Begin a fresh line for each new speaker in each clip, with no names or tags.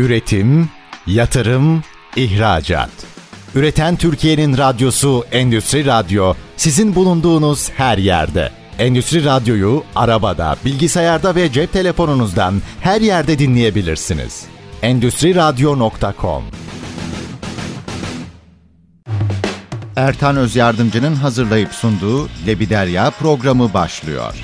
Üretim, yatırım, ihracat. Üreten Türkiye'nin radyosu Endüstri Radyo sizin bulunduğunuz her yerde. Endüstri Radyo'yu arabada, bilgisayarda ve cep telefonunuzdan her yerde dinleyebilirsiniz. Endüstri Radyo.com Ertan Öz Yardımcı'nın hazırlayıp sunduğu Lebiderya programı başlıyor.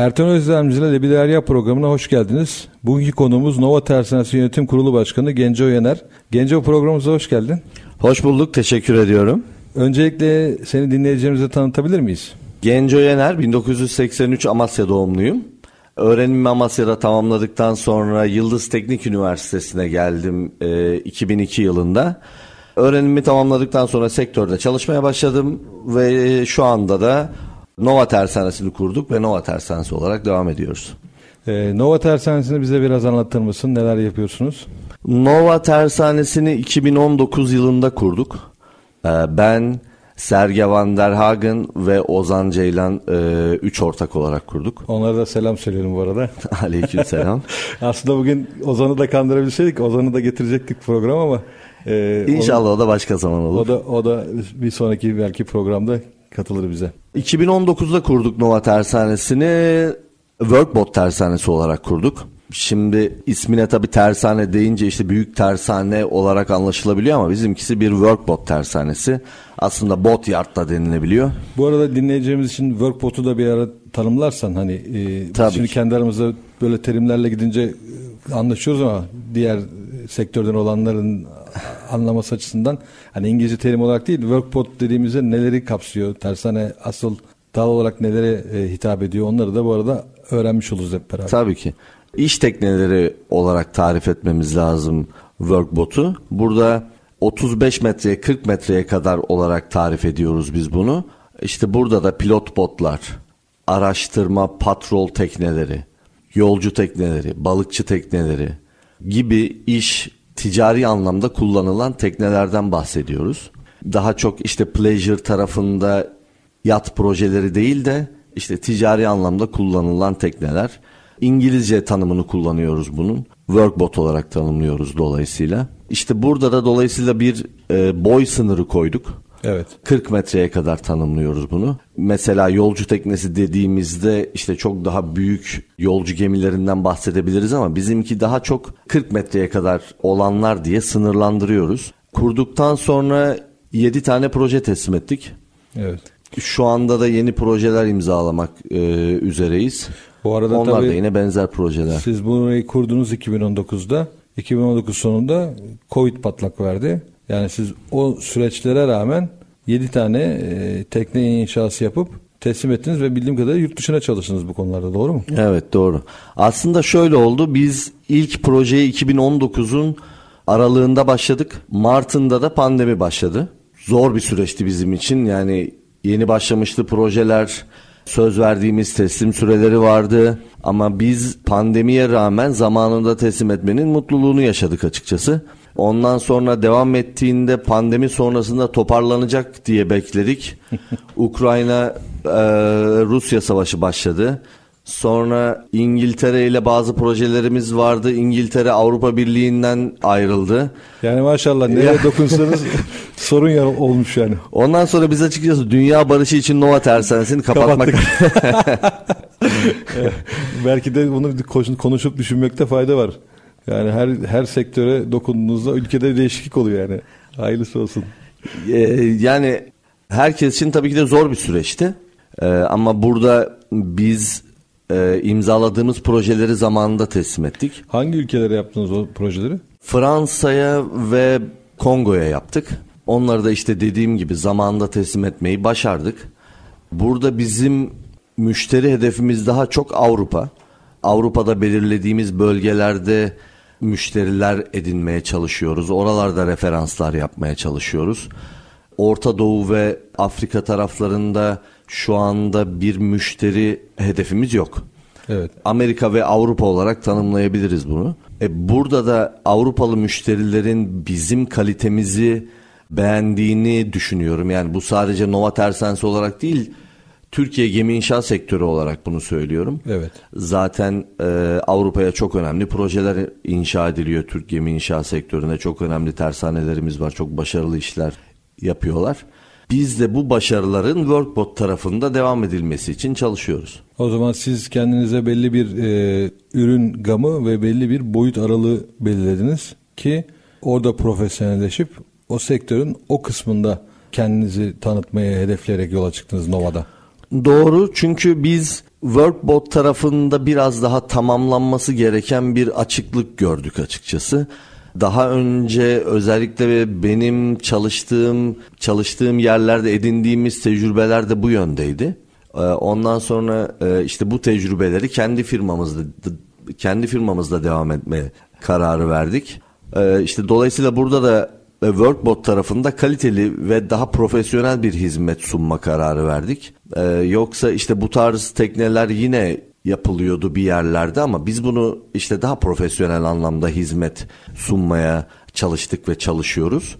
Ertan Özdemci ile Lebiderya programına hoş geldiniz. Bugünkü konuğumuz Nova Tersanesi Yönetim Kurulu Başkanı Genco Yener. Genco programımıza hoş geldin.
Hoş bulduk, teşekkür ediyorum.
Öncelikle seni dinleyicilerimize tanıtabilir miyiz?
Genco Yener, 1983 Amasya doğumluyum. Öğrenimimi Amasya'da tamamladıktan sonra Yıldız Teknik Üniversitesi'ne geldim e, 2002 yılında. Öğrenimimi tamamladıktan sonra sektörde çalışmaya başladım ve şu anda da Nova Tersanesi'ni kurduk ve Nova Tersanesi olarak devam ediyoruz.
Ee, Nova Tersanesi'ni bize biraz anlatır mısın? Neler yapıyorsunuz?
Nova Tersanesi'ni 2019 yılında kurduk. Ee, ben, Serge Van der Hagen ve Ozan Ceylan e, üç ortak olarak kurduk.
Onlara da selam söylüyorum bu arada.
Aleyküm selam.
Aslında bugün Ozan'ı da kandırabilseydik Ozan'ı da getirecektik program ama
e, İnşallah onu, o da başka zaman olur.
O da o da bir sonraki belki programda katılır bize.
2019'da kurduk Nova Tersanesi'ni Workbot Tersanesi olarak kurduk. Şimdi ismine tabi tersane deyince işte büyük tersane olarak anlaşılabiliyor ama bizimkisi bir workbot tersanesi. Aslında bot yard da denilebiliyor.
Bu arada dinleyeceğimiz için workbot'u da bir ara tanımlarsan hani e, tabii şimdi ki. kendi aramızda böyle terimlerle gidince e, anlaşıyoruz ama diğer sektörden olanların anlaması açısından hani İngilizce terim olarak değil workbot dediğimizde neleri kapsıyor? Tersane asıl dal olarak nelere e, hitap ediyor? Onları da bu arada öğrenmiş oluruz hep beraber.
Tabii ki. İş tekneleri olarak tarif etmemiz lazım workbot'u. Burada 35 metreye 40 metreye kadar olarak tarif ediyoruz biz bunu. İşte burada da pilot botlar, araştırma patrol tekneleri, yolcu tekneleri, balıkçı tekneleri gibi iş ticari anlamda kullanılan teknelerden bahsediyoruz. Daha çok işte pleasure tarafında yat projeleri değil de işte ticari anlamda kullanılan tekneler. İngilizce tanımını kullanıyoruz bunun. Workbot olarak tanımlıyoruz dolayısıyla. İşte burada da dolayısıyla bir e, boy sınırı koyduk.
Evet.
40 metreye kadar tanımlıyoruz bunu. Mesela yolcu teknesi dediğimizde işte çok daha büyük yolcu gemilerinden bahsedebiliriz ama bizimki daha çok 40 metreye kadar olanlar diye sınırlandırıyoruz. Kurduktan sonra 7 tane proje teslim ettik.
Evet.
Şu anda da yeni projeler imzalamak e, üzereyiz. Bu arada Onlar tabii, da yine benzer projeler.
Siz bunu kurdunuz 2019'da. 2019 sonunda Covid patlak verdi. Yani siz o süreçlere rağmen 7 tane e, tekne inşası yapıp teslim ettiniz ve bildiğim kadarıyla yurt dışına çalıştınız bu konularda doğru mu?
Evet doğru. Aslında şöyle oldu. Biz ilk projeyi 2019'un aralığında başladık. Mart'ında da pandemi başladı. Zor bir süreçti bizim için. Yani yeni başlamıştı projeler. Söz verdiğimiz teslim süreleri vardı. Ama biz pandemiye rağmen zamanında teslim etmenin mutluluğunu yaşadık açıkçası. Ondan sonra devam ettiğinde pandemi sonrasında toparlanacak diye bekledik. Ukrayna e, Rusya savaşı başladı. Sonra İngiltere ile bazı projelerimiz vardı. İngiltere Avrupa Birliği'nden ayrıldı.
Yani maşallah nereye dokunsanız sorun ya olmuş yani.
Ondan sonra biz açıkçası dünya barışı için Nova Tersanesi'ni kapatmak.
Belki de bunu konuşup düşünmekte fayda var. Yani her her sektöre dokunduğunuzda ülkede değişiklik oluyor yani. Hayırlısı olsun.
Ee, yani herkes için tabii ki de zor bir süreçti. Ee, ama burada biz e, imzaladığımız projeleri zamanında teslim ettik.
Hangi ülkelere yaptınız o projeleri?
Fransa'ya ve Kongo'ya yaptık. Onları da işte dediğim gibi zamanında teslim etmeyi başardık. Burada bizim müşteri hedefimiz daha çok Avrupa. Avrupa'da belirlediğimiz bölgelerde müşteriler edinmeye çalışıyoruz. Oralarda referanslar yapmaya çalışıyoruz. Orta Doğu ve Afrika taraflarında şu anda bir müşteri hedefimiz yok.
Evet.
Amerika ve Avrupa olarak tanımlayabiliriz bunu. E burada da Avrupalı müşterilerin bizim kalitemizi beğendiğini düşünüyorum. Yani bu sadece Nova Tersense olarak değil, Türkiye gemi inşaat sektörü olarak bunu söylüyorum.
Evet.
Zaten e, Avrupa'ya çok önemli projeler inşa ediliyor. Türk gemi inşaat sektöründe çok önemli tersanelerimiz var. Çok başarılı işler yapıyorlar. Biz de bu başarıların Workbot tarafında devam edilmesi için çalışıyoruz.
O zaman siz kendinize belli bir e, ürün gamı ve belli bir boyut aralığı belirlediniz ki orada profesyonelleşip o sektörün o kısmında kendinizi tanıtmaya hedefleyerek yola çıktınız Nova'da.
Doğru çünkü biz Workbot tarafında biraz daha tamamlanması gereken bir açıklık gördük açıkçası. Daha önce özellikle benim çalıştığım çalıştığım yerlerde edindiğimiz tecrübeler de bu yöndeydi. Ee, ondan sonra e, işte bu tecrübeleri kendi firmamızda kendi firmamızda devam etmeye kararı verdik. Ee, işte dolayısıyla burada da Workbot tarafında kaliteli ve daha profesyonel bir hizmet sunma kararı verdik. Ee, yoksa işte bu tarz tekneler yine yapılıyordu bir yerlerde ama biz bunu işte daha profesyonel anlamda hizmet sunmaya çalıştık ve çalışıyoruz.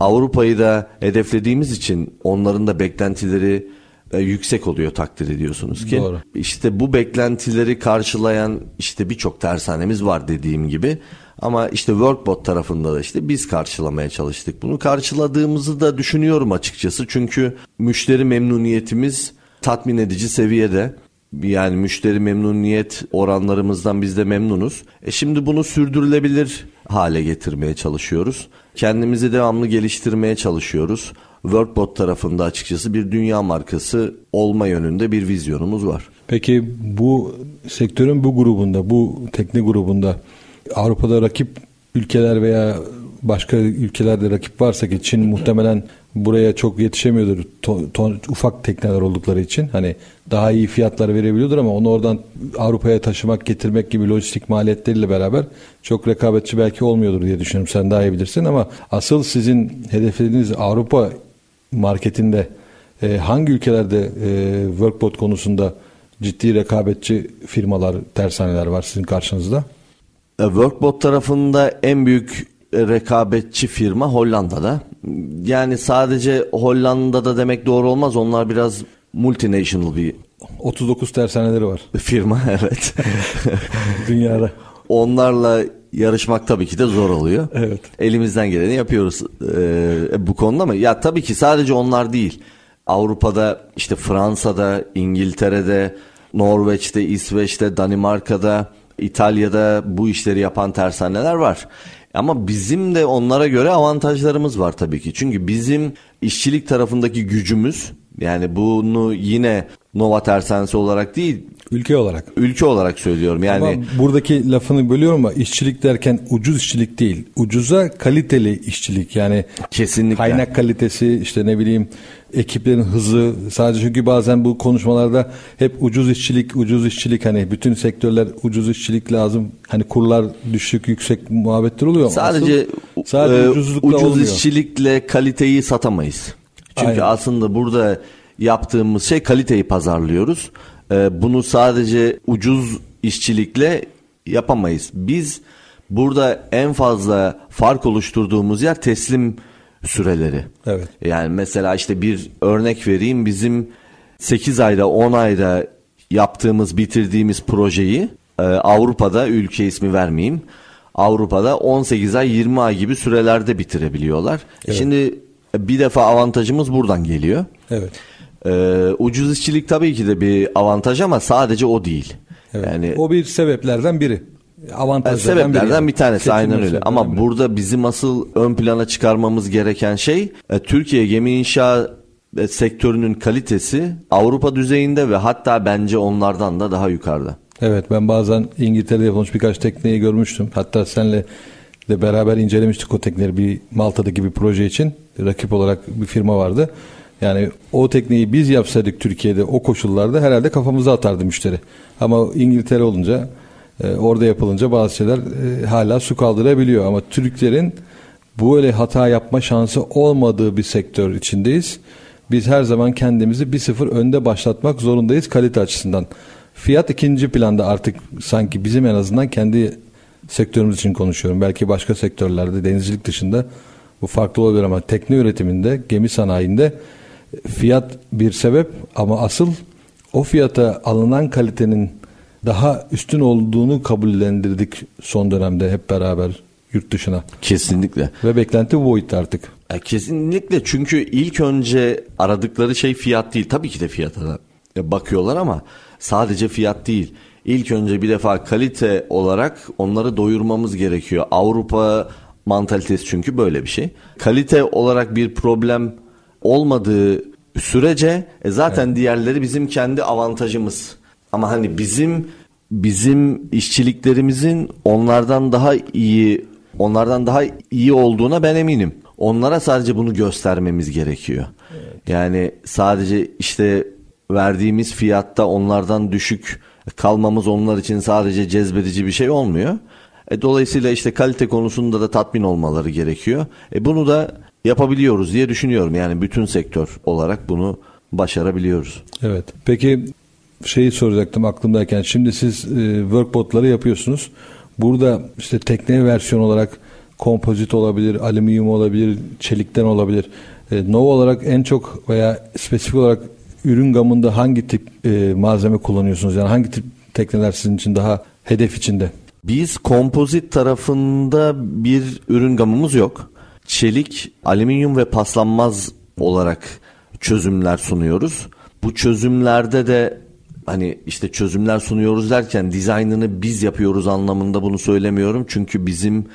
Avrupa'yı da hedeflediğimiz için onların da beklentileri e, yüksek oluyor takdir ediyorsunuz ki. Doğru. İşte bu beklentileri karşılayan işte birçok tersanemiz var dediğim gibi. Ama işte Workbot tarafında da işte biz karşılamaya çalıştık bunu. Karşıladığımızı da düşünüyorum açıkçası. Çünkü müşteri memnuniyetimiz tatmin edici seviyede. Yani müşteri memnuniyet oranlarımızdan biz de memnunuz. E şimdi bunu sürdürülebilir hale getirmeye çalışıyoruz. Kendimizi devamlı geliştirmeye çalışıyoruz. Workbot tarafında açıkçası bir dünya markası olma yönünde bir vizyonumuz var.
Peki bu sektörün bu grubunda, bu tekne grubunda Avrupa'da rakip ülkeler veya başka ülkelerde rakip varsa ki Çin muhtemelen buraya çok yetişemiyordur. Ton, ton, ufak tekneler oldukları için. Hani daha iyi fiyatlar verebiliyordur ama onu oradan Avrupa'ya taşımak getirmek gibi lojistik maliyetleriyle beraber çok rekabetçi belki olmuyordur diye düşünüyorum. Sen daha iyi bilirsin ama asıl sizin hedeflediğiniz Avrupa marketinde e, hangi ülkelerde e, workbot konusunda ciddi rekabetçi firmalar, tersaneler var sizin karşınızda?
E, workbot tarafında en büyük rekabetçi firma Hollanda'da. Yani sadece Hollanda'da demek doğru olmaz. Onlar biraz multinational bir
39 tersaneleri var.
Firma evet.
Dünyada.
Onlarla yarışmak tabii ki de zor oluyor.
Evet.
Elimizden geleni yapıyoruz e, bu konuda mı? Ya tabii ki sadece onlar değil. Avrupa'da işte Fransa'da, İngiltere'de, Norveç'te, İsveç'te, Danimarka'da, İtalya'da bu işleri yapan tersaneler var. Ama bizim de onlara göre avantajlarımız var tabii ki. Çünkü bizim işçilik tarafındaki gücümüz yani bunu yine Nova Tersanesi olarak değil
Ülke olarak.
Ülke olarak söylüyorum. Yani
ama buradaki lafını bölüyorum ama işçilik derken ucuz işçilik değil. Ucuza kaliteli işçilik. Yani
kesinlikle
kaynak kalitesi işte ne bileyim ekiplerin hızı sadece çünkü bazen bu konuşmalarda hep ucuz işçilik ucuz işçilik hani bütün sektörler ucuz işçilik lazım hani kurlar düşük yüksek muhabbetler oluyor
sadece Asıl, sadece e, ucuz olmuyor. işçilikle kaliteyi satamayız çünkü Aynen. aslında burada yaptığımız şey kaliteyi pazarlıyoruz e, bunu sadece ucuz işçilikle yapamayız biz burada en fazla fark oluşturduğumuz yer teslim süreleri.
Evet.
Yani mesela işte bir örnek vereyim bizim 8 ayda 10 ayda yaptığımız bitirdiğimiz projeyi e, Avrupa'da ülke ismi vermeyeyim. Avrupa'da 18 ay 20 ay gibi sürelerde bitirebiliyorlar. Evet. Şimdi bir defa avantajımız buradan geliyor.
Evet.
Ee, ucuz işçilik tabii ki de bir avantaj ama sadece o değil.
Evet. Yani o bir sebeplerden biri
avantajlardan sebeplerden biri. bir tanesi aynen öyle. Ama biri. burada bizim asıl ön plana çıkarmamız gereken şey e, Türkiye gemi inşa e, sektörünün kalitesi Avrupa düzeyinde ve hatta bence onlardan da daha yukarıda.
Evet ben bazen İngiltere'de yapılmış birkaç tekneyi görmüştüm. Hatta senle de beraber incelemiştik o tekneleri bir Malta'daki bir proje için. Rakip olarak bir firma vardı. Yani o tekneyi biz yapsaydık Türkiye'de o koşullarda herhalde kafamıza atardı müşteri. Ama İngiltere olunca e, orada yapılınca bazı şeyler e, hala su kaldırabiliyor. Ama Türklerin böyle hata yapma şansı olmadığı bir sektör içindeyiz. Biz her zaman kendimizi bir sıfır önde başlatmak zorundayız kalite açısından. Fiyat ikinci planda artık sanki bizim en azından kendi sektörümüz için konuşuyorum. Belki başka sektörlerde denizcilik dışında bu farklı olabilir ama tekne üretiminde, gemi sanayinde fiyat bir sebep ama asıl o fiyata alınan kalitenin daha üstün olduğunu kabullendirdik son dönemde hep beraber yurt dışına.
Kesinlikle.
Ve beklenti bu boyutta artık.
E, kesinlikle çünkü ilk önce aradıkları şey fiyat değil. Tabii ki de fiyata bakıyorlar ama sadece fiyat değil. İlk önce bir defa kalite olarak onları doyurmamız gerekiyor. Avrupa mantalitesi çünkü böyle bir şey. Kalite olarak bir problem olmadığı sürece e zaten evet. diğerleri bizim kendi avantajımız. Ama hani bizim bizim işçiliklerimizin onlardan daha iyi onlardan daha iyi olduğuna ben eminim. Onlara sadece bunu göstermemiz gerekiyor. Evet. Yani sadece işte verdiğimiz fiyatta onlardan düşük kalmamız onlar için sadece cezbedici bir şey olmuyor. E, dolayısıyla işte kalite konusunda da tatmin olmaları gerekiyor. E, bunu da yapabiliyoruz diye düşünüyorum. Yani bütün sektör olarak bunu başarabiliyoruz.
Evet. Peki şeyi soracaktım aklımdayken. Şimdi siz e, workbotları yapıyorsunuz. Burada işte tekne versiyon olarak kompozit olabilir, alüminyum olabilir, çelikten olabilir. E, Nova olarak en çok veya spesifik olarak ürün gamında hangi tip e, malzeme kullanıyorsunuz? Yani hangi tip tekneler sizin için daha hedef içinde?
Biz kompozit tarafında bir ürün gamımız yok. Çelik, alüminyum ve paslanmaz olarak çözümler sunuyoruz. Bu çözümlerde de hani işte çözümler sunuyoruz derken dizaynını biz yapıyoruz anlamında bunu söylemiyorum. Çünkü bizim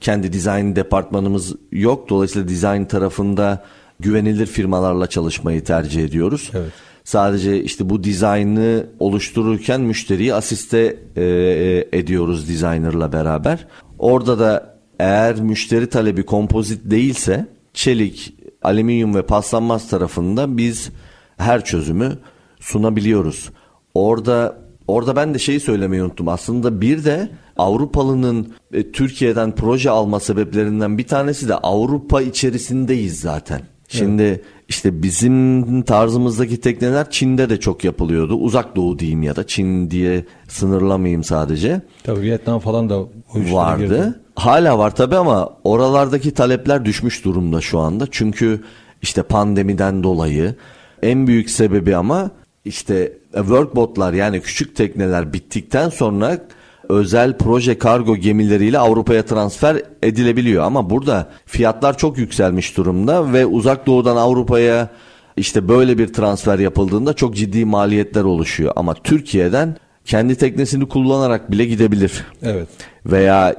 kendi dizayn departmanımız yok. Dolayısıyla dizayn tarafında güvenilir firmalarla çalışmayı tercih ediyoruz. Evet. Sadece işte bu dizaynı oluştururken müşteriyi asiste e, e, ediyoruz designerla beraber. Orada da eğer müşteri talebi kompozit değilse çelik, alüminyum ve paslanmaz tarafında biz her çözümü sunabiliyoruz. Orada orada ben de şeyi söylemeyi unuttum. Aslında bir de Avrupalı'nın e, Türkiye'den proje alma sebeplerinden bir tanesi de Avrupa içerisindeyiz zaten. Şimdi evet. işte bizim tarzımızdaki tekneler Çin'de de çok yapılıyordu. Uzak Doğu diyeyim ya da Çin diye sınırlamayayım sadece.
Tabii Vietnam falan da
vardı. Girdi. Hala var tabii ama oralardaki talepler düşmüş durumda şu anda. Çünkü işte pandemiden dolayı en büyük sebebi ama işte workbotlar yani küçük tekneler bittikten sonra özel proje kargo gemileriyle Avrupa'ya transfer edilebiliyor. Ama burada fiyatlar çok yükselmiş durumda ve uzak doğudan Avrupa'ya işte böyle bir transfer yapıldığında çok ciddi maliyetler oluşuyor. Ama Türkiye'den kendi teknesini kullanarak bile gidebilir.
Evet.
Veya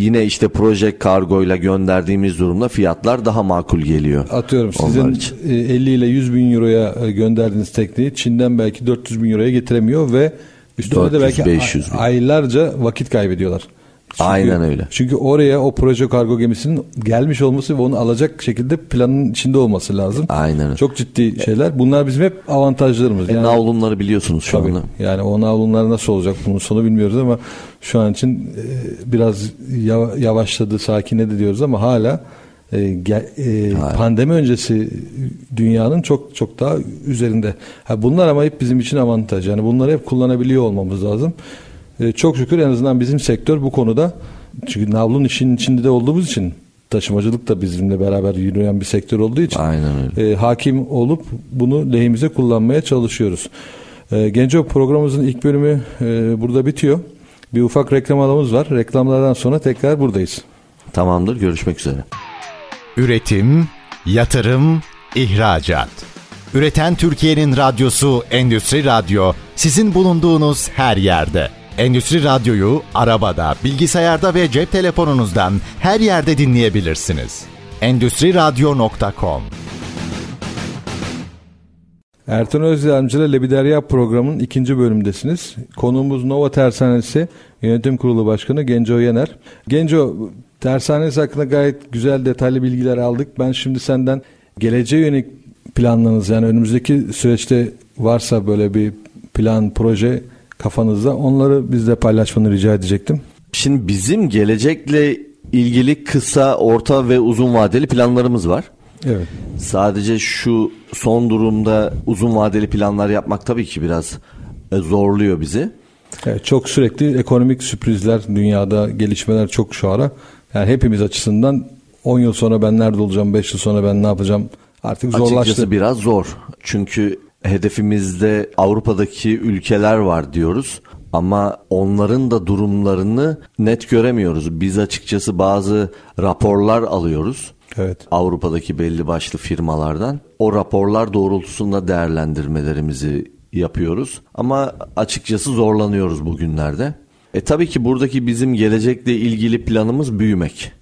yine işte proje kargoyla gönderdiğimiz durumda fiyatlar daha makul geliyor.
Atıyorum sizin 50 e, ile 100 bin euroya e, gönderdiğiniz tekneyi Çin'den belki 400 bin euroya getiremiyor ve Üstüne de belki 500 bin. aylarca vakit kaybediyorlar.
Çünkü, Aynen öyle.
Çünkü oraya o proje kargo gemisinin gelmiş olması ve onu alacak şekilde planın içinde olması lazım.
Aynen öyle.
Çok ciddi şeyler. Bunlar bizim hep avantajlarımız.
E, yani, navlunları biliyorsunuz şu tabii, anda.
Yani o navlunlar nasıl olacak bunun sonu bilmiyoruz ama şu an için e, biraz yavaşladı, sakinledi diyoruz ama hala e, e, pandemi öncesi dünyanın çok çok daha üzerinde. Ha, bunlar ama hep bizim için avantaj. Yani bunları hep kullanabiliyor olmamız lazım. E, çok şükür en azından bizim sektör bu konuda çünkü navlun işin içinde de olduğumuz için taşımacılık da bizimle beraber yürüyen bir sektör olduğu için
Aynen öyle.
E, hakim olup bunu lehimize kullanmaya çalışıyoruz. E, Genco programımızın ilk bölümü e, burada bitiyor. Bir ufak reklam alanımız var. Reklamlardan sonra tekrar buradayız.
Tamamdır. Görüşmek üzere.
Üretim, yatırım, ihracat. Üreten Türkiye'nin radyosu Endüstri Radyo sizin bulunduğunuz her yerde. Endüstri Radyo'yu arabada, bilgisayarda ve cep telefonunuzdan her yerde dinleyebilirsiniz. Endüstri Radyo.com
Ertan Özyardımcı ile Lebiderya programının ikinci bölümündesiniz. Konuğumuz Nova Tersanesi Yönetim Kurulu Başkanı Genco Yener. Genco Dershaneniz hakkında gayet güzel detaylı bilgiler aldık. Ben şimdi senden geleceğe yönelik planlarınız yani önümüzdeki süreçte varsa böyle bir plan, proje kafanızda onları bizle paylaşmanı rica edecektim.
Şimdi bizim gelecekle ilgili kısa, orta ve uzun vadeli planlarımız var.
Evet.
Sadece şu son durumda uzun vadeli planlar yapmak tabii ki biraz e, zorluyor bizi.
Evet, çok sürekli ekonomik sürprizler dünyada gelişmeler çok şu ara. Yani hepimiz açısından 10 yıl sonra ben nerede olacağım, 5 yıl sonra ben ne yapacağım artık zorlaştı.
Açıkçası biraz zor. Çünkü hedefimizde Avrupa'daki ülkeler var diyoruz ama onların da durumlarını net göremiyoruz. Biz açıkçası bazı raporlar alıyoruz.
Evet.
Avrupa'daki belli başlı firmalardan. O raporlar doğrultusunda değerlendirmelerimizi yapıyoruz. Ama açıkçası zorlanıyoruz bugünlerde. E tabii ki buradaki bizim gelecekle ilgili planımız büyümek.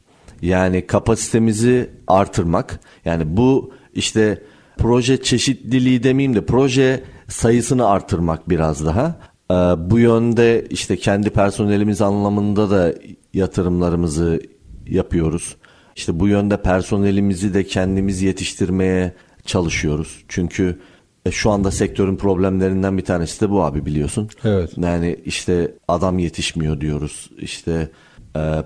Yani kapasitemizi artırmak. Yani bu işte proje çeşitliliği demeyeyim de proje sayısını artırmak biraz daha. Ee, bu yönde işte kendi personelimiz anlamında da yatırımlarımızı yapıyoruz. İşte bu yönde personelimizi de kendimiz yetiştirmeye çalışıyoruz. Çünkü e, şu anda sektörün problemlerinden bir tanesi de bu abi biliyorsun.
Evet.
Yani işte adam yetişmiyor diyoruz. İşte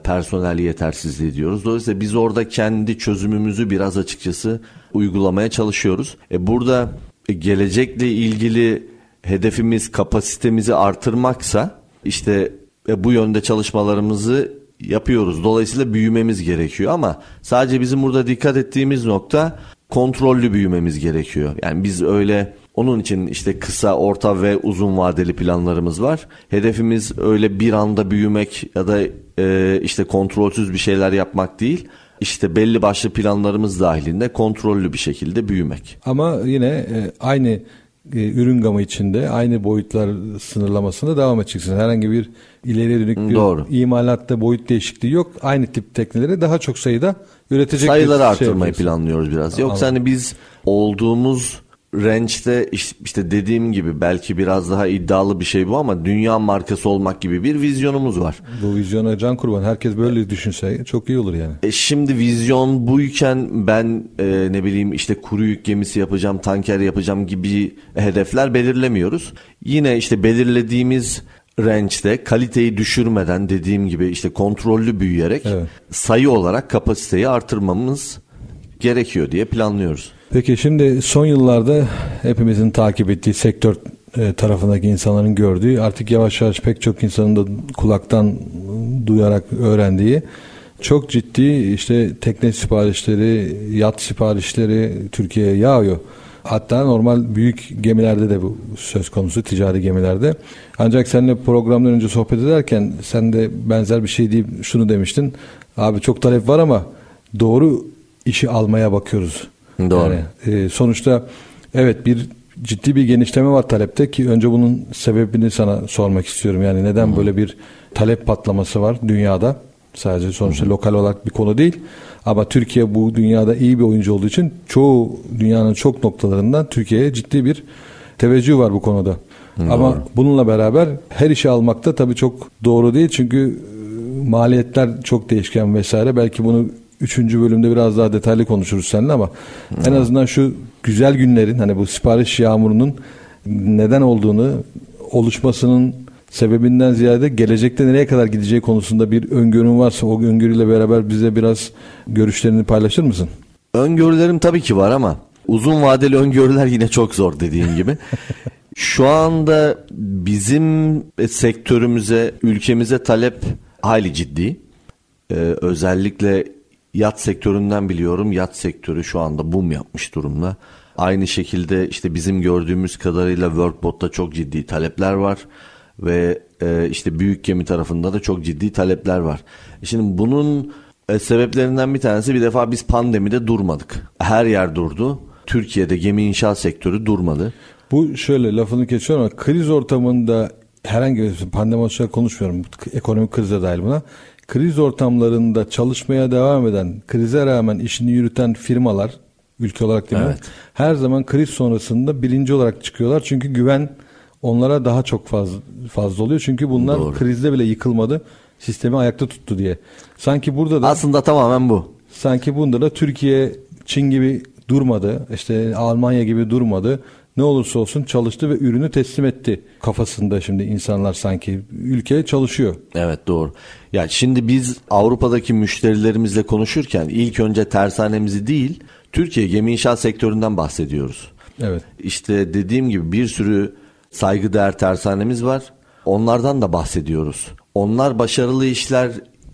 personel yetersizliği diyoruz. Dolayısıyla biz orada kendi çözümümüzü biraz açıkçası uygulamaya çalışıyoruz. E burada gelecekle ilgili hedefimiz kapasitemizi artırmaksa işte e, bu yönde çalışmalarımızı yapıyoruz. Dolayısıyla büyümemiz gerekiyor ama sadece bizim burada dikkat ettiğimiz nokta kontrollü büyümemiz gerekiyor. Yani biz öyle onun için işte kısa, orta ve uzun vadeli planlarımız var. Hedefimiz öyle bir anda büyümek ya da e, işte kontrolsüz bir şeyler yapmak değil. İşte belli başlı planlarımız dahilinde kontrollü bir şekilde büyümek.
Ama yine e, aynı e, ürün gamı içinde aynı boyutlar sınırlamasında devam edeceksiniz. Herhangi bir ileriye dönük bir Doğru. imalatta boyut değişikliği yok. Aynı tip tekneleri daha çok sayıda üretecek
Sayıları şey artırmayı planlıyoruz biraz. Yoksa hani biz olduğumuz range'de işte dediğim gibi belki biraz daha iddialı bir şey bu ama dünya markası olmak gibi bir vizyonumuz var.
Bu vizyona can kurban. Herkes böyle düşünse çok iyi olur yani.
E şimdi vizyon buyken ben e, ne bileyim işte kuru yük gemisi yapacağım, tanker yapacağım gibi hedefler belirlemiyoruz. Yine işte belirlediğimiz range'de kaliteyi düşürmeden dediğim gibi işte kontrollü büyüyerek evet. sayı olarak kapasiteyi artırmamız gerekiyor diye planlıyoruz.
Peki şimdi son yıllarda hepimizin takip ettiği sektör e, tarafındaki insanların gördüğü artık yavaş yavaş pek çok insanın da kulaktan duyarak öğrendiği çok ciddi işte tekne siparişleri, yat siparişleri Türkiye'ye yağıyor. Hatta normal büyük gemilerde de bu söz konusu ticari gemilerde. Ancak seninle programdan önce sohbet ederken sen de benzer bir şey deyip şunu demiştin. Abi çok talep var ama doğru işi almaya bakıyoruz.
Doğru. Yani,
e, sonuçta evet bir ciddi bir genişleme var talepte ki önce bunun sebebini sana sormak istiyorum. Yani neden Hı-hı. böyle bir talep patlaması var dünyada? Sadece sonuçta Hı-hı. lokal olarak bir konu değil. Ama Türkiye bu dünyada iyi bir oyuncu olduğu için çoğu dünyanın çok noktalarından Türkiye'ye ciddi bir teveccüh var bu konuda. Doğru. Ama bununla beraber her işi almakta tabii çok doğru değil. Çünkü e, maliyetler çok değişken vesaire. Belki bunu üçüncü bölümde biraz daha detaylı konuşuruz seninle ama hmm. en azından şu güzel günlerin hani bu sipariş yağmurunun neden olduğunu oluşmasının sebebinden ziyade gelecekte nereye kadar gideceği konusunda bir öngörün varsa o öngörüyle beraber bize biraz görüşlerini paylaşır mısın?
Öngörülerim tabii ki var ama uzun vadeli öngörüler yine çok zor dediğim gibi. Şu anda bizim sektörümüze, ülkemize talep hayli ciddi. Ee, özellikle Yat sektöründen biliyorum. Yat sektörü şu anda boom yapmış durumda. Aynı şekilde işte bizim gördüğümüz kadarıyla Workbot'ta çok ciddi talepler var ve e, işte büyük gemi tarafında da çok ciddi talepler var. Şimdi bunun e, sebeplerinden bir tanesi bir defa biz pandemide durmadık. Her yer durdu. Türkiye'de gemi inşaat sektörü durmadı.
Bu şöyle lafını kesiyorum ama kriz ortamında herhangi bir pandemi olarak konuşmuyorum. Ekonomik krize dahil buna kriz ortamlarında çalışmaya devam eden, krize rağmen işini yürüten firmalar, ülke olarak değil evet. mi? Her zaman kriz sonrasında birinci olarak çıkıyorlar. Çünkü güven onlara daha çok fazla, fazla oluyor. Çünkü bunlar Doğru. krizde bile yıkılmadı. Sistemi ayakta tuttu diye. Sanki burada da...
Aslında tamamen bu.
Sanki bunda da Türkiye, Çin gibi durmadı. İşte Almanya gibi durmadı ne olursa olsun çalıştı ve ürünü teslim etti kafasında şimdi insanlar sanki ülke çalışıyor.
Evet doğru. Ya şimdi biz Avrupa'daki müşterilerimizle konuşurken ilk önce tersanemizi değil Türkiye gemi inşaat sektöründen bahsediyoruz.
Evet.
İşte dediğim gibi bir sürü saygıdeğer tersanemiz var. Onlardan da bahsediyoruz. Onlar başarılı işler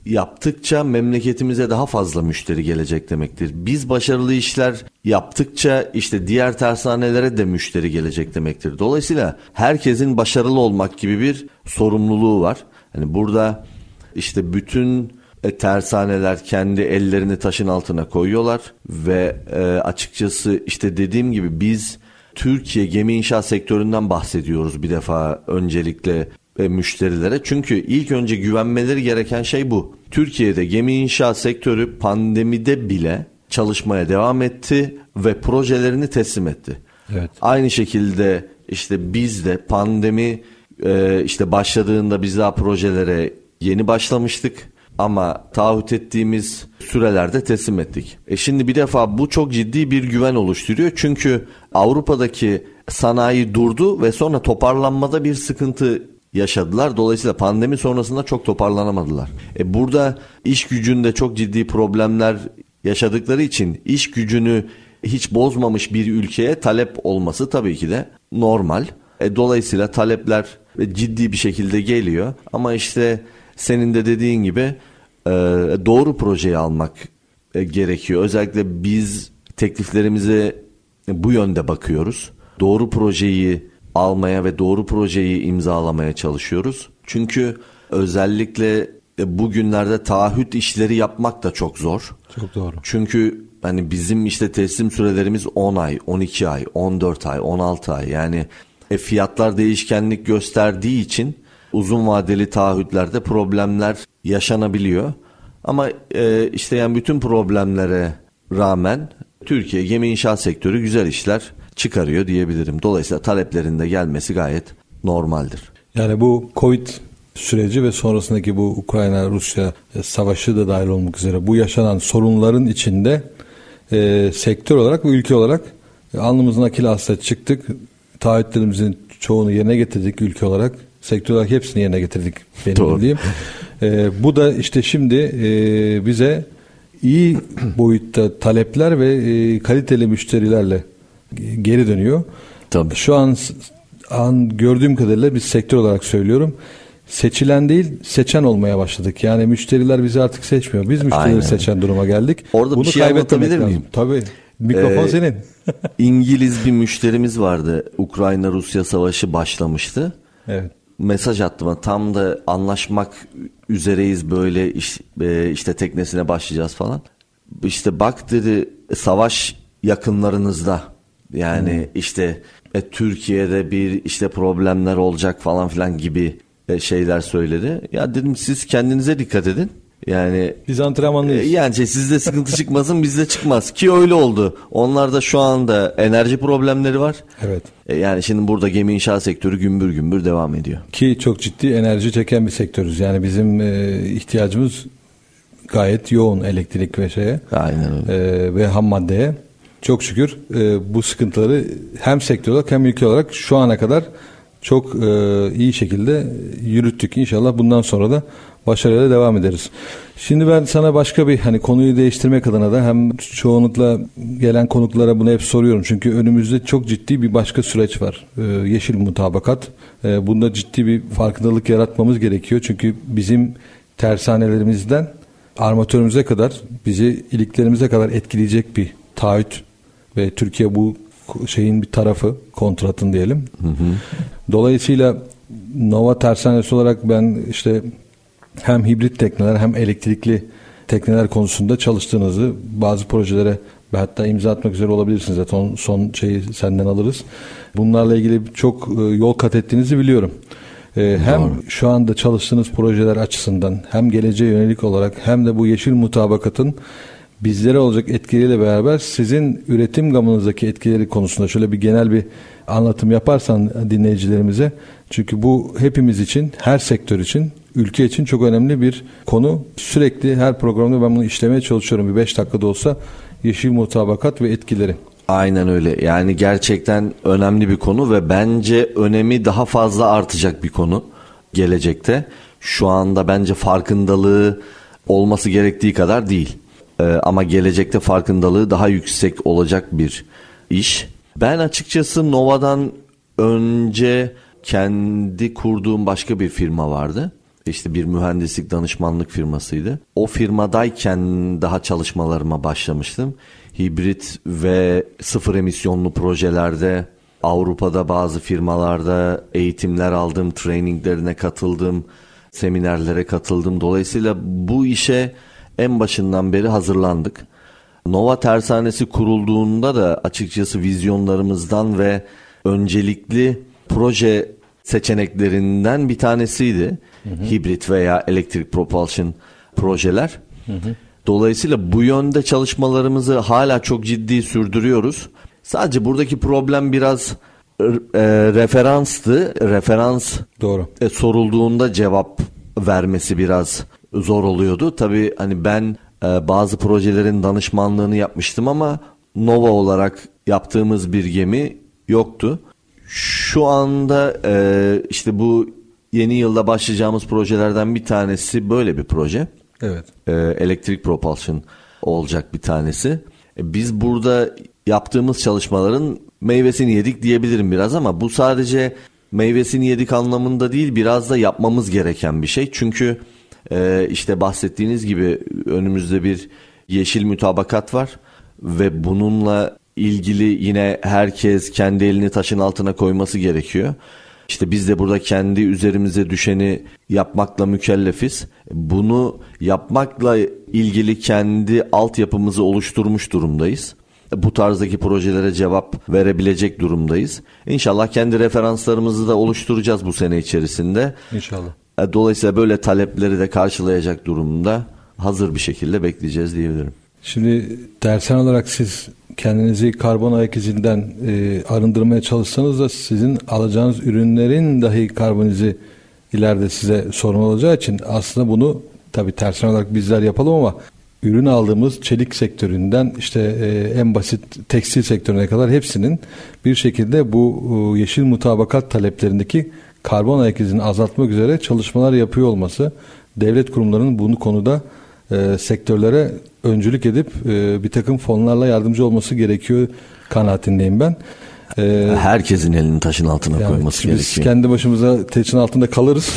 yaptıkça memleketimize daha fazla müşteri gelecek demektir. Biz başarılı işler yaptıkça işte diğer tersanelere de müşteri gelecek demektir. Dolayısıyla herkesin başarılı olmak gibi bir sorumluluğu var. Hani burada işte bütün e, tersaneler kendi ellerini taşın altına koyuyorlar ve e, açıkçası işte dediğim gibi biz Türkiye gemi inşaat sektöründen bahsediyoruz bir defa öncelikle e, müşterilere. Çünkü ilk önce güvenmeleri gereken şey bu. Türkiye'de gemi inşaat sektörü pandemide bile çalışmaya devam etti ve projelerini teslim etti. Evet. Aynı şekilde işte biz de pandemi e, işte başladığında biz daha projelere yeni başlamıştık ama taahhüt ettiğimiz sürelerde teslim ettik. E şimdi bir defa bu çok ciddi bir güven oluşturuyor. Çünkü Avrupa'daki sanayi durdu ve sonra toparlanmada bir sıkıntı yaşadılar. Dolayısıyla pandemi sonrasında çok toparlanamadılar. E burada iş gücünde çok ciddi problemler yaşadıkları için iş gücünü hiç bozmamış bir ülkeye talep olması tabii ki de normal. E, dolayısıyla talepler ciddi bir şekilde geliyor. Ama işte senin de dediğin gibi e, doğru projeyi almak e, gerekiyor. Özellikle biz tekliflerimize bu yönde bakıyoruz. Doğru projeyi almaya ve doğru projeyi imzalamaya çalışıyoruz. Çünkü özellikle e, bugünlerde taahhüt işleri yapmak da çok zor.
Çok doğru.
Çünkü hani bizim işte teslim sürelerimiz 10 ay, 12 ay, 14 ay, 16 ay. Yani e, fiyatlar değişkenlik gösterdiği için uzun vadeli taahhütlerde problemler yaşanabiliyor. Ama e, işte yani bütün problemlere rağmen Türkiye gemi inşaat sektörü güzel işler çıkarıyor diyebilirim. Dolayısıyla taleplerinde gelmesi gayet normaldir.
Yani bu Covid süreci ve sonrasındaki bu Ukrayna-Rusya savaşı da dahil olmak üzere bu yaşanan sorunların içinde e, sektör olarak ve ülke olarak e, alnımızın akil hasta çıktık. Taahhütlerimizin çoğunu yerine getirdik ülke olarak. Sektör olarak hepsini yerine getirdik benim Doğru. bildiğim. E, bu da işte şimdi e, bize iyi boyutta talepler ve e, kaliteli müşterilerle geri dönüyor. Tabii. Şu an an gördüğüm kadarıyla biz sektör olarak söylüyorum. Seçilen değil, seçen olmaya başladık. Yani müşteriler bizi artık seçmiyor. Biz müşterileri Aynen. seçen duruma geldik.
Orada Bunu bir şey anlatabilir miyim?
Tabii. Mikrofon ee, senin.
İngiliz bir müşterimiz vardı. Ukrayna-Rusya savaşı başlamıştı.
Evet.
Mesaj attı bana. Tam da anlaşmak üzereyiz böyle iş, e, işte teknesine başlayacağız falan. İşte bak dedi savaş yakınlarınızda. Yani hmm. işte e, Türkiye'de bir işte problemler olacak falan filan gibi e, şeyler söyledi. Ya dedim siz kendinize dikkat edin. Yani
biz antrenmanlıyız.
E, yani şey, sizde sıkıntı çıkmasın bizde çıkmaz ki öyle oldu. Onlarda şu anda enerji problemleri var.
Evet.
E, yani şimdi burada gemi inşaat sektörü gümbür gümbür devam ediyor.
Ki çok ciddi enerji çeken bir sektörüz. Yani bizim e, ihtiyacımız gayet yoğun elektrik ve şeye.
Aynen öyle.
E, ve ham maddeye. Çok şükür e, bu sıkıntıları hem sektör olarak hem ülke olarak şu ana kadar çok e, iyi şekilde yürüttük. İnşallah bundan sonra da başarıyla devam ederiz. Şimdi ben sana başka bir hani konuyu değiştirmek adına da hem çoğunlukla gelen konuklara bunu hep soruyorum. Çünkü önümüzde çok ciddi bir başka süreç var. Ee, yeşil mutabakat. Ee, bunda ciddi bir farkındalık yaratmamız gerekiyor. Çünkü bizim tersanelerimizden armatörümüze kadar bizi iliklerimize kadar etkileyecek bir taahhüt ve Türkiye bu şeyin bir tarafı kontratın diyelim. Hı hı. Dolayısıyla Nova tersanesi olarak ben işte hem hibrit tekneler hem elektrikli tekneler konusunda çalıştığınızı bazı projelere ve hatta imza atmak üzere olabilirsiniz. Zaten son şeyi senden alırız. Bunlarla ilgili çok e, yol kat ettiğinizi biliyorum. E, hem Doğru. şu anda çalıştığınız projeler açısından hem geleceğe yönelik olarak hem de bu yeşil mutabakatın bizlere olacak etkileriyle beraber sizin üretim gamınızdaki etkileri konusunda şöyle bir genel bir anlatım yaparsan dinleyicilerimize. Çünkü bu hepimiz için, her sektör için, ülke için çok önemli bir konu. Sürekli her programda ben bunu işlemeye çalışıyorum. Bir beş dakikada olsa yeşil mutabakat ve etkileri.
Aynen öyle. Yani gerçekten önemli bir konu ve bence önemi daha fazla artacak bir konu gelecekte. Şu anda bence farkındalığı olması gerektiği kadar değil. Ee, ama gelecekte farkındalığı daha yüksek olacak bir iş. Ben açıkçası Nova'dan önce kendi kurduğum başka bir firma vardı. işte bir mühendislik danışmanlık firmasıydı. O firmadayken daha çalışmalarıma başlamıştım. Hibrit ve sıfır emisyonlu projelerde Avrupa'da bazı firmalarda eğitimler aldım, traininglerine katıldım, seminerlere katıldım. Dolayısıyla bu işe en başından beri hazırlandık. Nova Tersanesi kurulduğunda da açıkçası vizyonlarımızdan ve öncelikli proje seçeneklerinden bir tanesiydi. Hı hı. Hibrit veya elektrik propulsion projeler. Hı hı. Dolayısıyla bu yönde çalışmalarımızı hala çok ciddi sürdürüyoruz. Sadece buradaki problem biraz e, referanstı. Referans
Doğru.
E, sorulduğunda cevap vermesi biraz zor oluyordu. Tabii hani ben e, bazı projelerin danışmanlığını yapmıştım ama Nova olarak yaptığımız bir gemi yoktu. Şu anda e, işte bu yeni yılda başlayacağımız projelerden bir tanesi böyle bir proje.
Evet.
E, elektrik propulsion olacak bir tanesi. E, biz burada yaptığımız çalışmaların meyvesini yedik diyebilirim biraz ama bu sadece meyvesini yedik anlamında değil biraz da yapmamız gereken bir şey. Çünkü e, işte bahsettiğiniz gibi önümüzde bir yeşil mütabakat var ve bununla ilgili yine herkes kendi elini taşın altına koyması gerekiyor. İşte biz de burada kendi üzerimize düşeni yapmakla mükellefiz. Bunu yapmakla ilgili kendi altyapımızı oluşturmuş durumdayız. Bu tarzdaki projelere cevap verebilecek durumdayız. İnşallah kendi referanslarımızı da oluşturacağız bu sene içerisinde.
İnşallah.
E, dolayısıyla böyle talepleri de karşılayacak durumda hazır bir şekilde bekleyeceğiz diyebilirim.
Şimdi dersen olarak siz kendinizi karbon ayak izinden e, arındırmaya çalışsanız da sizin alacağınız ürünlerin dahi karbon izi ileride size sorun olacağı için aslında bunu tabi tersen olarak bizler yapalım ama ürün aldığımız çelik sektöründen işte e, en basit tekstil sektörüne kadar hepsinin bir şekilde bu e, yeşil mutabakat taleplerindeki karbon ayak izini azaltmak üzere çalışmalar yapıyor olması devlet kurumlarının bunu konuda e, sektörlere öncülük edip e, bir takım fonlarla yardımcı olması gerekiyor kanaatindeyim ben.
Ee, Herkesin elini taşın altına yani koyması gerekiyor. Biz
kendi başımıza taşın altında kalırız.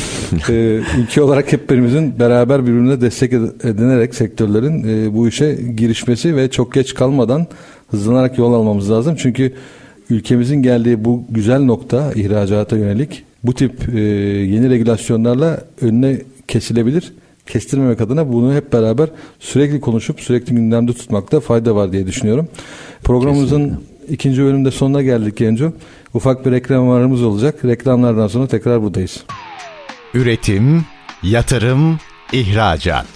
ee, ülke olarak hep birimizin beraber birbirine destek edinerek sektörlerin e, bu işe girişmesi ve çok geç kalmadan hızlanarak yol almamız lazım. Çünkü ülkemizin geldiği bu güzel nokta ihracata yönelik bu tip e, yeni regülasyonlarla önüne kesilebilir kestirmemek adına bunu hep beraber sürekli konuşup sürekli gündemde tutmakta fayda var diye düşünüyorum. Programımızın Kesinlikle. ikinci bölümünde sonuna geldik Genco. Ufak bir reklamlarımız olacak. Reklamlardan sonra tekrar buradayız.
Üretim, yatırım, ihracat.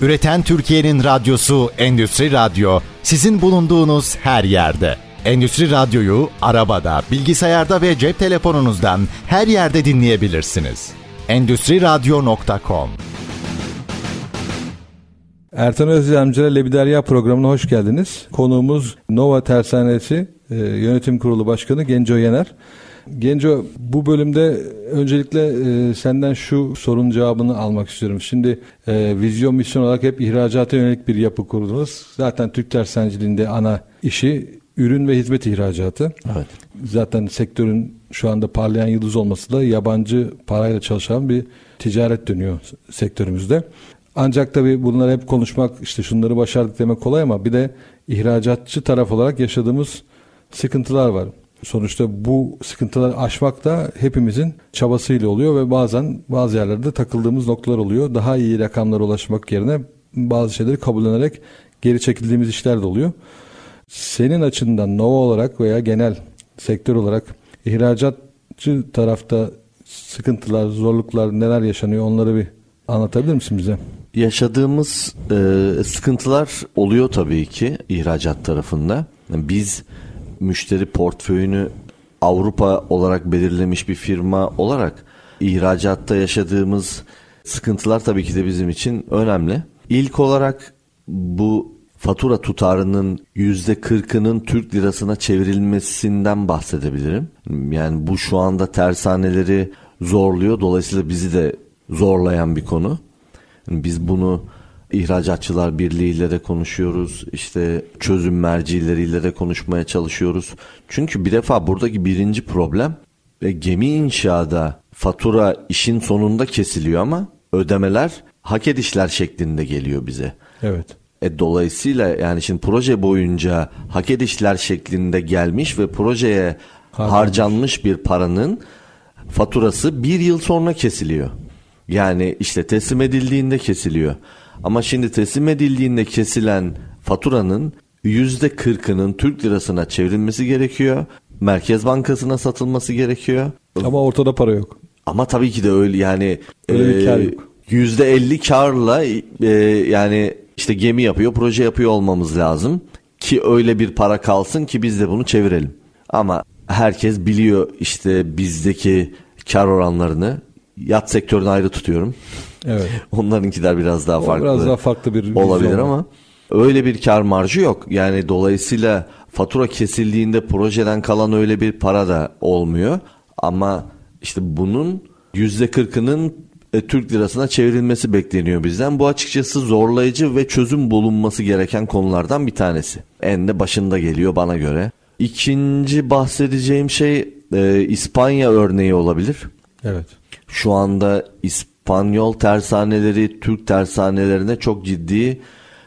Üreten Türkiye'nin radyosu Endüstri Radyo sizin bulunduğunuz her yerde. Endüstri Radyo'yu arabada, bilgisayarda ve cep telefonunuzdan her yerde dinleyebilirsiniz. Endüstri Radyo.com
Ertan Özyamcı'la Lebiderya programına hoş geldiniz. Konuğumuz Nova Tersanesi e, Yönetim Kurulu Başkanı Genco Yener. Genco bu bölümde öncelikle e, senden şu sorun cevabını almak istiyorum. Şimdi e, vizyon misyon olarak hep ihracata yönelik bir yapı kurdunuz. Zaten Türk tersanciliğinde ana işi ürün ve hizmet ihracatı.
Evet.
Zaten sektörün şu anda parlayan yıldız olması da yabancı parayla çalışan bir ticaret dönüyor sektörümüzde. Ancak tabii bunları hep konuşmak işte şunları başardık demek kolay ama bir de ihracatçı taraf olarak yaşadığımız sıkıntılar var. Sonuçta bu sıkıntıları aşmak da hepimizin çabasıyla oluyor ve bazen bazı yerlerde takıldığımız noktalar oluyor. Daha iyi rakamlara ulaşmak yerine bazı şeyleri kabullenerek geri çekildiğimiz işler de oluyor. Senin açından Nova olarak veya genel sektör olarak ihracatçı tarafta sıkıntılar, zorluklar neler yaşanıyor onları bir anlatabilir misin bize?
Yaşadığımız e, sıkıntılar oluyor tabii ki ihracat tarafında. Biz müşteri portföyünü Avrupa olarak belirlemiş bir firma olarak ihracatta yaşadığımız sıkıntılar tabii ki de bizim için önemli. İlk olarak bu fatura tutarının yüzde kırkının Türk lirasına çevrilmesinden bahsedebilirim. Yani bu şu anda tersaneleri zorluyor. Dolayısıyla bizi de zorlayan bir konu. Biz bunu İhracatçılar Birliği ile de konuşuyoruz. İşte çözüm mercileriyle de konuşmaya çalışıyoruz. Çünkü bir defa buradaki birinci problem ve gemi inşaada fatura işin sonunda kesiliyor ama ödemeler hak edişler şeklinde geliyor bize.
Evet.
E, dolayısıyla yani şimdi proje boyunca hak edişler şeklinde gelmiş ve projeye harcanmış, harcanmış bir paranın faturası bir yıl sonra kesiliyor. Yani işte teslim edildiğinde kesiliyor. Ama şimdi teslim edildiğinde kesilen faturanın yüzde kırkının Türk lirasına çevrilmesi gerekiyor. Merkez Bankası'na satılması gerekiyor.
Ama ortada para yok.
Ama tabii ki de öyle yani öyle e, kar yok. Yüzde elli karla e, yani işte gemi yapıyor, proje yapıyor olmamız lazım ki öyle bir para kalsın ki biz de bunu çevirelim. Ama herkes biliyor işte bizdeki kar oranlarını. Yat sektörünü ayrı tutuyorum.
Evet.
Onlarınkiler biraz daha farklı.
biraz daha farklı bir
olabilir ama öyle bir kar marjı yok. Yani dolayısıyla fatura kesildiğinde projeden kalan öyle bir para da olmuyor. Ama işte bunun yüzde kırkının e, Türk lirasına çevrilmesi bekleniyor bizden. Bu açıkçası zorlayıcı ve çözüm bulunması gereken konulardan bir tanesi. En de başında geliyor bana göre. İkinci bahsedeceğim şey e, İspanya örneği olabilir.
Evet.
Şu anda İspanyol tersaneleri Türk tersanelerine çok ciddi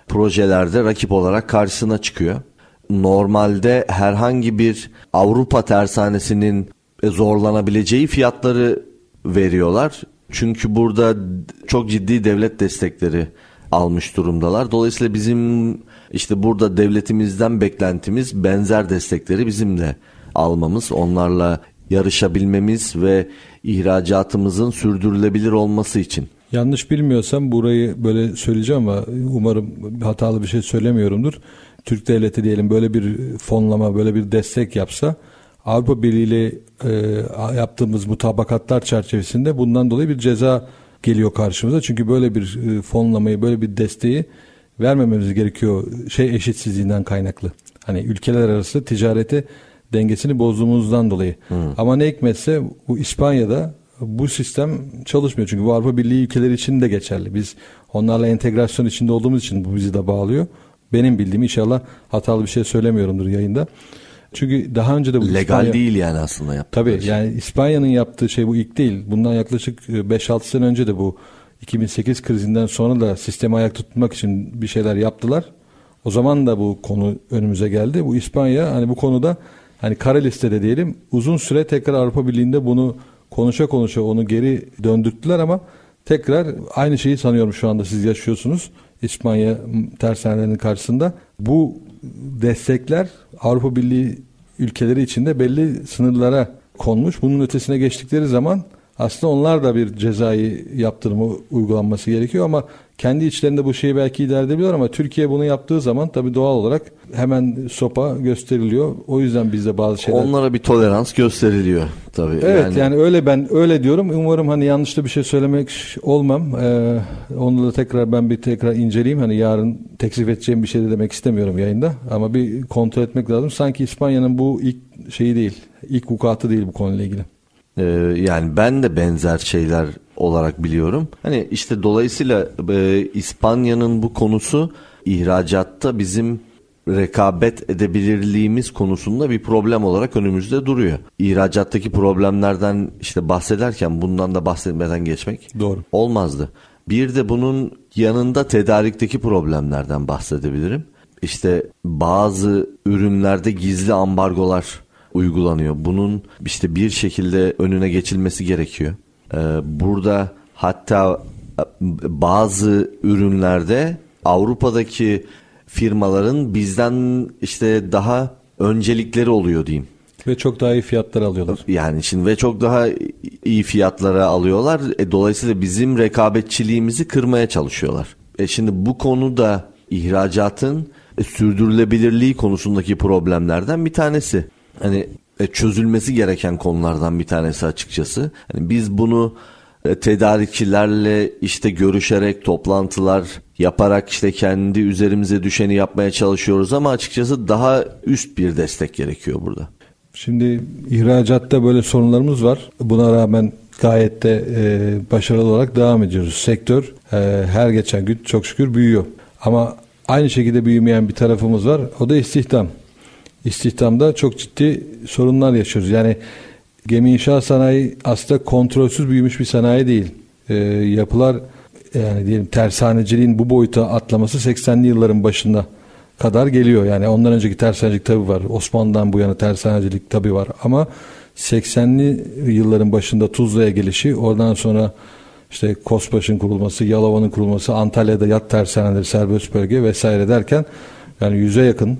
projelerde rakip olarak karşısına çıkıyor. Normalde herhangi bir Avrupa tersanesinin zorlanabileceği fiyatları veriyorlar. Çünkü burada çok ciddi devlet destekleri almış durumdalar. Dolayısıyla bizim işte burada devletimizden beklentimiz benzer destekleri bizim de almamız, onlarla yarışabilmemiz ve ihracatımızın sürdürülebilir olması için.
Yanlış bilmiyorsam burayı böyle söyleyeceğim ama umarım hatalı bir şey söylemiyorumdur. Türk devleti diyelim böyle bir fonlama, böyle bir destek yapsa Avrupa Birliği ile e, yaptığımız mutabakatlar çerçevesinde bundan dolayı bir ceza geliyor karşımıza. Çünkü böyle bir e, fonlamayı, böyle bir desteği vermememiz gerekiyor şey eşitsizliğinden kaynaklı. Hani ülkeler arası ticareti dengesini bozduğumuzdan dolayı. Hmm. Ama ne hikmetse bu İspanya'da bu sistem çalışmıyor. Çünkü bu Avrupa Birliği ülkeleri için de geçerli. Biz onlarla entegrasyon içinde olduğumuz için bu bizi de bağlıyor. Benim bildiğim inşallah hatalı bir şey söylemiyorumdur yayında. Çünkü daha önce de bu
legal İspanya, değil yani aslında yaptığı
Tabii şey. yani İspanya'nın yaptığı şey bu ilk değil. Bundan yaklaşık 5-6 e, sene önce de bu 2008 krizinden sonra da sistemi ayak tutmak için bir şeyler yaptılar. O zaman da bu konu önümüze geldi. Bu İspanya hani bu konuda hani kara listede diyelim uzun süre tekrar Avrupa Birliği'nde bunu konuşa konuşa onu geri döndürttüler ama tekrar aynı şeyi sanıyorum şu anda siz yaşıyorsunuz. İspanya tersanelerinin karşısında. Bu destekler Avrupa Birliği ülkeleri içinde belli sınırlara konmuş. Bunun ötesine geçtikleri zaman aslında onlar da bir cezai yaptırımı uygulanması gerekiyor ama kendi içlerinde bu şeyi belki idare edebiliyor ama Türkiye bunu yaptığı zaman tabii doğal olarak hemen sopa gösteriliyor. O yüzden bizde bazı şeyler...
Onlara bir tolerans gösteriliyor tabii.
Evet yani, yani öyle ben öyle diyorum. Umarım hani yanlış da bir şey söylemek olmam. Ee, onu da tekrar ben bir tekrar inceleyeyim. Hani yarın teklif edeceğim bir şey de demek istemiyorum yayında. Ama bir kontrol etmek lazım. Sanki İspanya'nın bu ilk şeyi değil. ilk vukuatı değil bu konuyla ilgili.
Ee, yani ben de benzer şeyler olarak biliyorum. Hani işte dolayısıyla e, İspanya'nın bu konusu ihracatta bizim rekabet edebilirliğimiz konusunda bir problem olarak önümüzde duruyor. İhracattaki problemlerden işte bahsederken bundan da bahsetmeden geçmek
Doğru.
olmazdı. Bir de bunun yanında tedarikteki problemlerden bahsedebilirim. İşte bazı ürünlerde gizli ambargolar uygulanıyor. Bunun işte bir şekilde önüne geçilmesi gerekiyor. Ee, burada hatta e, bazı ürünlerde Avrupa'daki firmaların bizden işte daha öncelikleri oluyor diyeyim.
Ve çok daha iyi fiyatlar alıyorlar.
Yani şimdi ve çok daha iyi fiyatlara alıyorlar. E, dolayısıyla bizim rekabetçiliğimizi kırmaya çalışıyorlar. E şimdi bu konuda ihracatın e, sürdürülebilirliği konusundaki problemlerden bir tanesi. Hani e, çözülmesi gereken konulardan bir tanesi açıkçası. Yani biz bunu e, tedarikçilerle işte görüşerek toplantılar yaparak işte kendi üzerimize düşeni yapmaya çalışıyoruz ama açıkçası daha üst bir destek gerekiyor burada.
Şimdi ihracatta böyle sorunlarımız var. Buna rağmen gayet de e, başarılı olarak devam ediyoruz. Sektör e, her geçen gün çok şükür büyüyor. Ama aynı şekilde büyümeyen bir tarafımız var. O da istihdam. İstihdamda çok ciddi sorunlar yaşıyoruz. Yani gemi inşaat sanayi aslında kontrolsüz büyümüş bir sanayi değil. E, yapılar yani diyelim tersaneciliğin bu boyuta atlaması 80'li yılların başında kadar geliyor. Yani ondan önceki tersanecilik tabi var. Osmanlı'dan bu yana tersanecilik tabi var. Ama 80'li yılların başında Tuzla'ya gelişi oradan sonra işte Kospaş'ın kurulması, Yalova'nın kurulması, Antalya'da yat tersaneleri, serbest bölge vesaire derken yani yüze yakın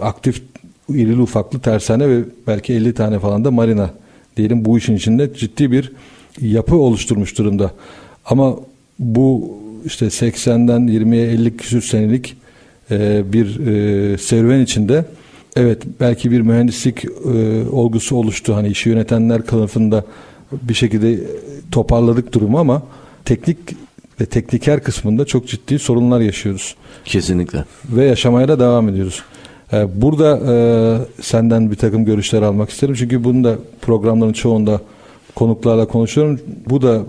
aktif irili ufaklı tersane ve belki 50 tane falan da marina diyelim bu işin içinde ciddi bir yapı oluşturmuş durumda. Ama bu işte 80'den 20'ye 50 küsür senelik e, bir e, serüven içinde evet belki bir mühendislik e, olgusu oluştu. Hani işi yönetenler kılıfında bir şekilde toparladık durumu ama teknik ve tekniker kısmında çok ciddi sorunlar yaşıyoruz.
Kesinlikle.
Ve yaşamaya da devam ediyoruz. Ee, burada e, senden bir takım görüşler almak isterim. Çünkü bunu da programların çoğunda konuklarla konuşuyorum. Bu da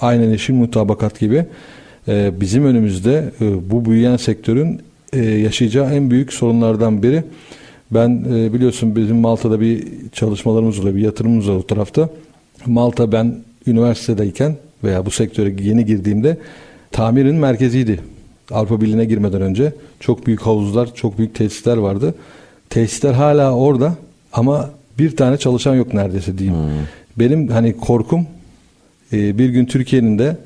aynen işin mutabakat gibi. Ee, bizim önümüzde e, bu büyüyen sektörün e, yaşayacağı en büyük sorunlardan biri. Ben biliyorsun bizim Malta'da bir çalışmalarımız oluyor, bir yatırımımız var o tarafta. Malta ben üniversitedeyken veya bu sektöre yeni girdiğimde tamirin merkeziydi. Avrupa Birliği'ne girmeden önce çok büyük havuzlar, çok büyük tesisler vardı. Tesisler hala orada ama bir tane çalışan yok neredeyse diyeyim. Hmm. Benim hani korkum e, bir gün Türkiye'nin de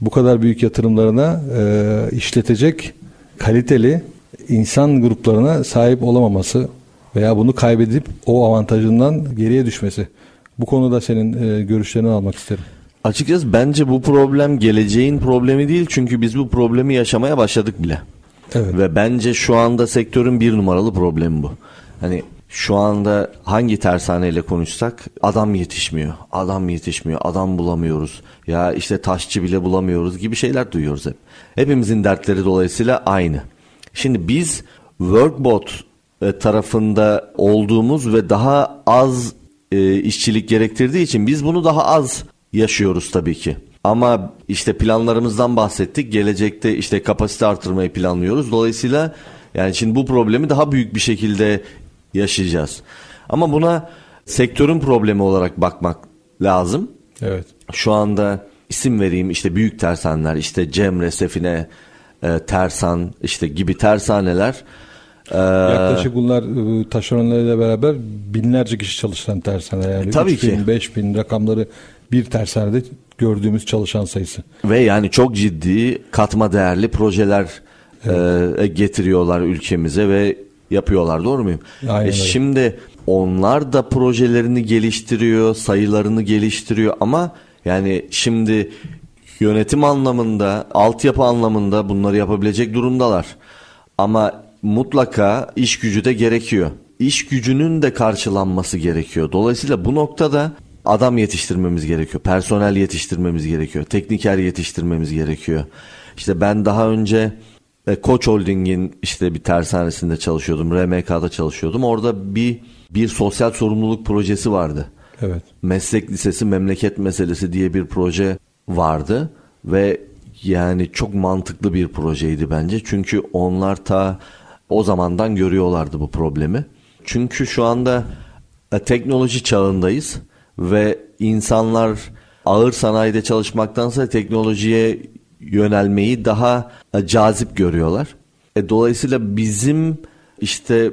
bu kadar büyük yatırımlarına e, işletecek kaliteli insan gruplarına sahip olamaması veya bunu kaybedip o avantajından geriye düşmesi. Bu konuda senin e, görüşlerini almak isterim.
Açıkçası bence bu problem geleceğin problemi değil çünkü biz bu problemi yaşamaya başladık bile. Evet. Ve bence şu anda sektörün bir numaralı problemi bu. Hani şu anda hangi tersaneyle konuşsak adam yetişmiyor, adam yetişmiyor, adam bulamıyoruz. Ya işte taşçı bile bulamıyoruz gibi şeyler duyuyoruz hep. Hepimizin dertleri dolayısıyla aynı. Şimdi biz Workbot e, tarafında olduğumuz ve daha az e, işçilik gerektirdiği için biz bunu daha az yaşıyoruz tabii ki. Ama işte planlarımızdan bahsettik. Gelecekte işte kapasite artırmayı planlıyoruz. Dolayısıyla yani şimdi bu problemi daha büyük bir şekilde yaşayacağız. Ama buna sektörün problemi olarak bakmak lazım.
Evet.
Şu anda isim vereyim işte büyük tersaneler işte Cemre, Sefine, e, Tersan işte gibi tersaneler.
Ee, Yaklaşık bunlar e, taşeronlarıyla beraber binlerce kişi çalışan tersaneler. Yani
tabii 3000,
ki. 5000 rakamları bir tersanede gördüğümüz çalışan sayısı.
Ve yani çok ciddi katma değerli projeler evet. e, getiriyorlar ülkemize ve yapıyorlar doğru muyum? Aynen e şimdi onlar da projelerini geliştiriyor, sayılarını geliştiriyor ama yani şimdi yönetim anlamında, altyapı anlamında bunları yapabilecek durumdalar. Ama mutlaka iş gücü de gerekiyor. İş gücünün de karşılanması gerekiyor. Dolayısıyla bu noktada adam yetiştirmemiz gerekiyor. Personel yetiştirmemiz gerekiyor. Tekniker yetiştirmemiz gerekiyor. İşte ben daha önce e, Koç Holding'in işte bir tersanesinde çalışıyordum. RMK'da çalışıyordum. Orada bir bir sosyal sorumluluk projesi vardı.
Evet.
Meslek Lisesi Memleket Meselesi diye bir proje vardı ve yani çok mantıklı bir projeydi bence. Çünkü onlar ta o zamandan görüyorlardı bu problemi. Çünkü şu anda e, teknoloji çağındayız ve insanlar ağır sanayide çalışmaktansa teknolojiye yönelmeyi daha e, cazip görüyorlar. E, dolayısıyla bizim işte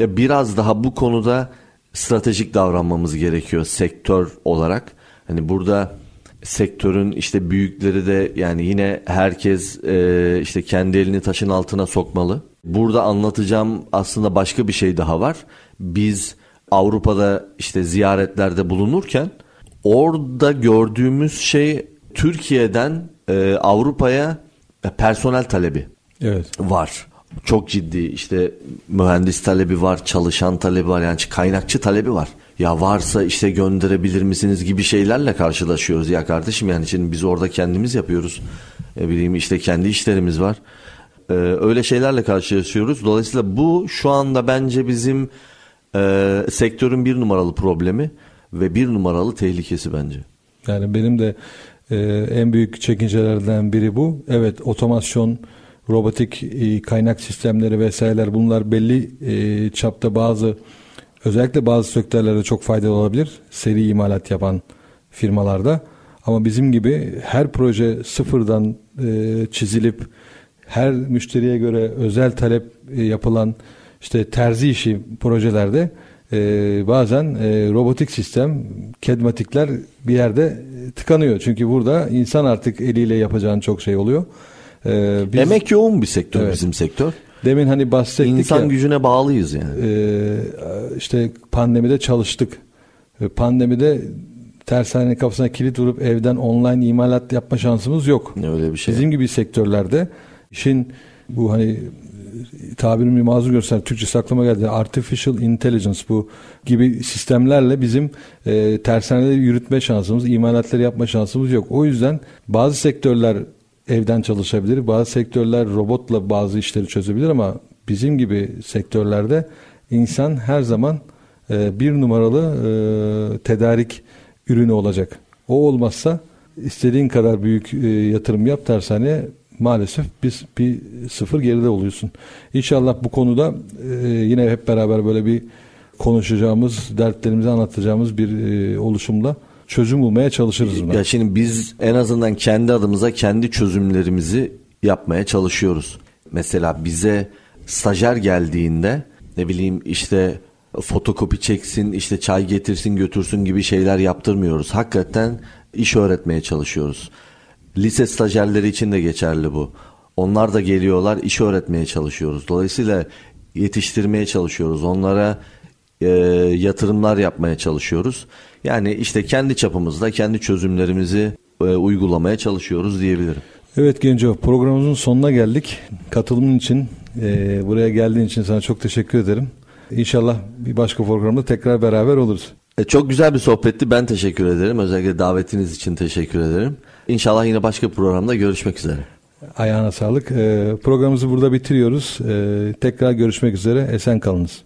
e, biraz daha bu konuda stratejik davranmamız gerekiyor sektör olarak. Hani burada sektörün işte büyükleri de yani yine herkes e, işte kendi elini taşın altına sokmalı. Burada anlatacağım aslında başka bir şey daha var. Biz Avrupa'da işte ziyaretlerde bulunurken orada gördüğümüz şey Türkiye'den e, Avrupa'ya personel talebi
evet.
var. Çok ciddi işte mühendis talebi var, çalışan talebi var yani kaynakçı talebi var. Ya varsa işte gönderebilir misiniz gibi şeylerle karşılaşıyoruz ya kardeşim yani şimdi biz orada kendimiz yapıyoruz. E, bileyim işte kendi işlerimiz var. E, öyle şeylerle karşılaşıyoruz. Dolayısıyla bu şu anda bence bizim e, sektörün bir numaralı problemi ve bir numaralı tehlikesi bence.
Yani benim de e, en büyük çekincelerden biri bu. Evet otomasyon, robotik e, kaynak sistemleri vesaireler bunlar belli e, çapta bazı özellikle bazı sektörlerde çok faydalı olabilir. Seri imalat yapan firmalarda. Ama bizim gibi her proje sıfırdan e, çizilip her müşteriye göre özel talep e, yapılan işte terzi işi projelerde e, bazen e, robotik sistem, kedmatikler bir yerde tıkanıyor. Çünkü burada insan artık eliyle yapacağın çok şey oluyor.
E, biz, Emek yoğun bir sektör evet. bizim sektör.
Demin hani bahsettik
İnsan ya, gücüne bağlıyız yani.
E, işte pandemide çalıştık. E, pandemide tersanenin kafasına kilit vurup evden online imalat yapma şansımız yok.
Öyle bir şey.
Bizim gibi sektörlerde işin bu hani tabirimi mazur görsen Türkçe aklıma geldi. Artificial Intelligence bu gibi sistemlerle bizim e, tersaneleri yürütme şansımız, imalatları yapma şansımız yok. O yüzden bazı sektörler evden çalışabilir, bazı sektörler robotla bazı işleri çözebilir ama bizim gibi sektörlerde insan her zaman e, bir numaralı e, tedarik ürünü olacak. O olmazsa istediğin kadar büyük e, yatırım yap tersaneye maalesef biz bir sıfır geride oluyorsun. İnşallah bu konuda e, yine hep beraber böyle bir konuşacağımız, dertlerimizi anlatacağımız bir e, oluşumla çözüm bulmaya çalışırız.
Ya şimdi biz en azından kendi adımıza kendi çözümlerimizi yapmaya çalışıyoruz. Mesela bize stajyer geldiğinde ne bileyim işte fotokopi çeksin, işte çay getirsin götürsün gibi şeyler yaptırmıyoruz. Hakikaten iş öğretmeye çalışıyoruz. Lise stajyerleri için de geçerli bu. Onlar da geliyorlar, iş öğretmeye çalışıyoruz. Dolayısıyla yetiştirmeye çalışıyoruz. Onlara e, yatırımlar yapmaya çalışıyoruz. Yani işte kendi çapımızda kendi çözümlerimizi e, uygulamaya çalışıyoruz diyebilirim.
Evet Genco programımızın sonuna geldik. Katılımın için e, buraya geldiğin için sana çok teşekkür ederim. İnşallah bir başka programda tekrar beraber oluruz.
E, çok güzel bir sohbetti. Ben teşekkür ederim. Özellikle davetiniz için teşekkür ederim. İnşallah yine başka bir programda görüşmek üzere.
Ayağına sağlık. E, programımızı burada bitiriyoruz. E, tekrar görüşmek üzere. Esen kalınız.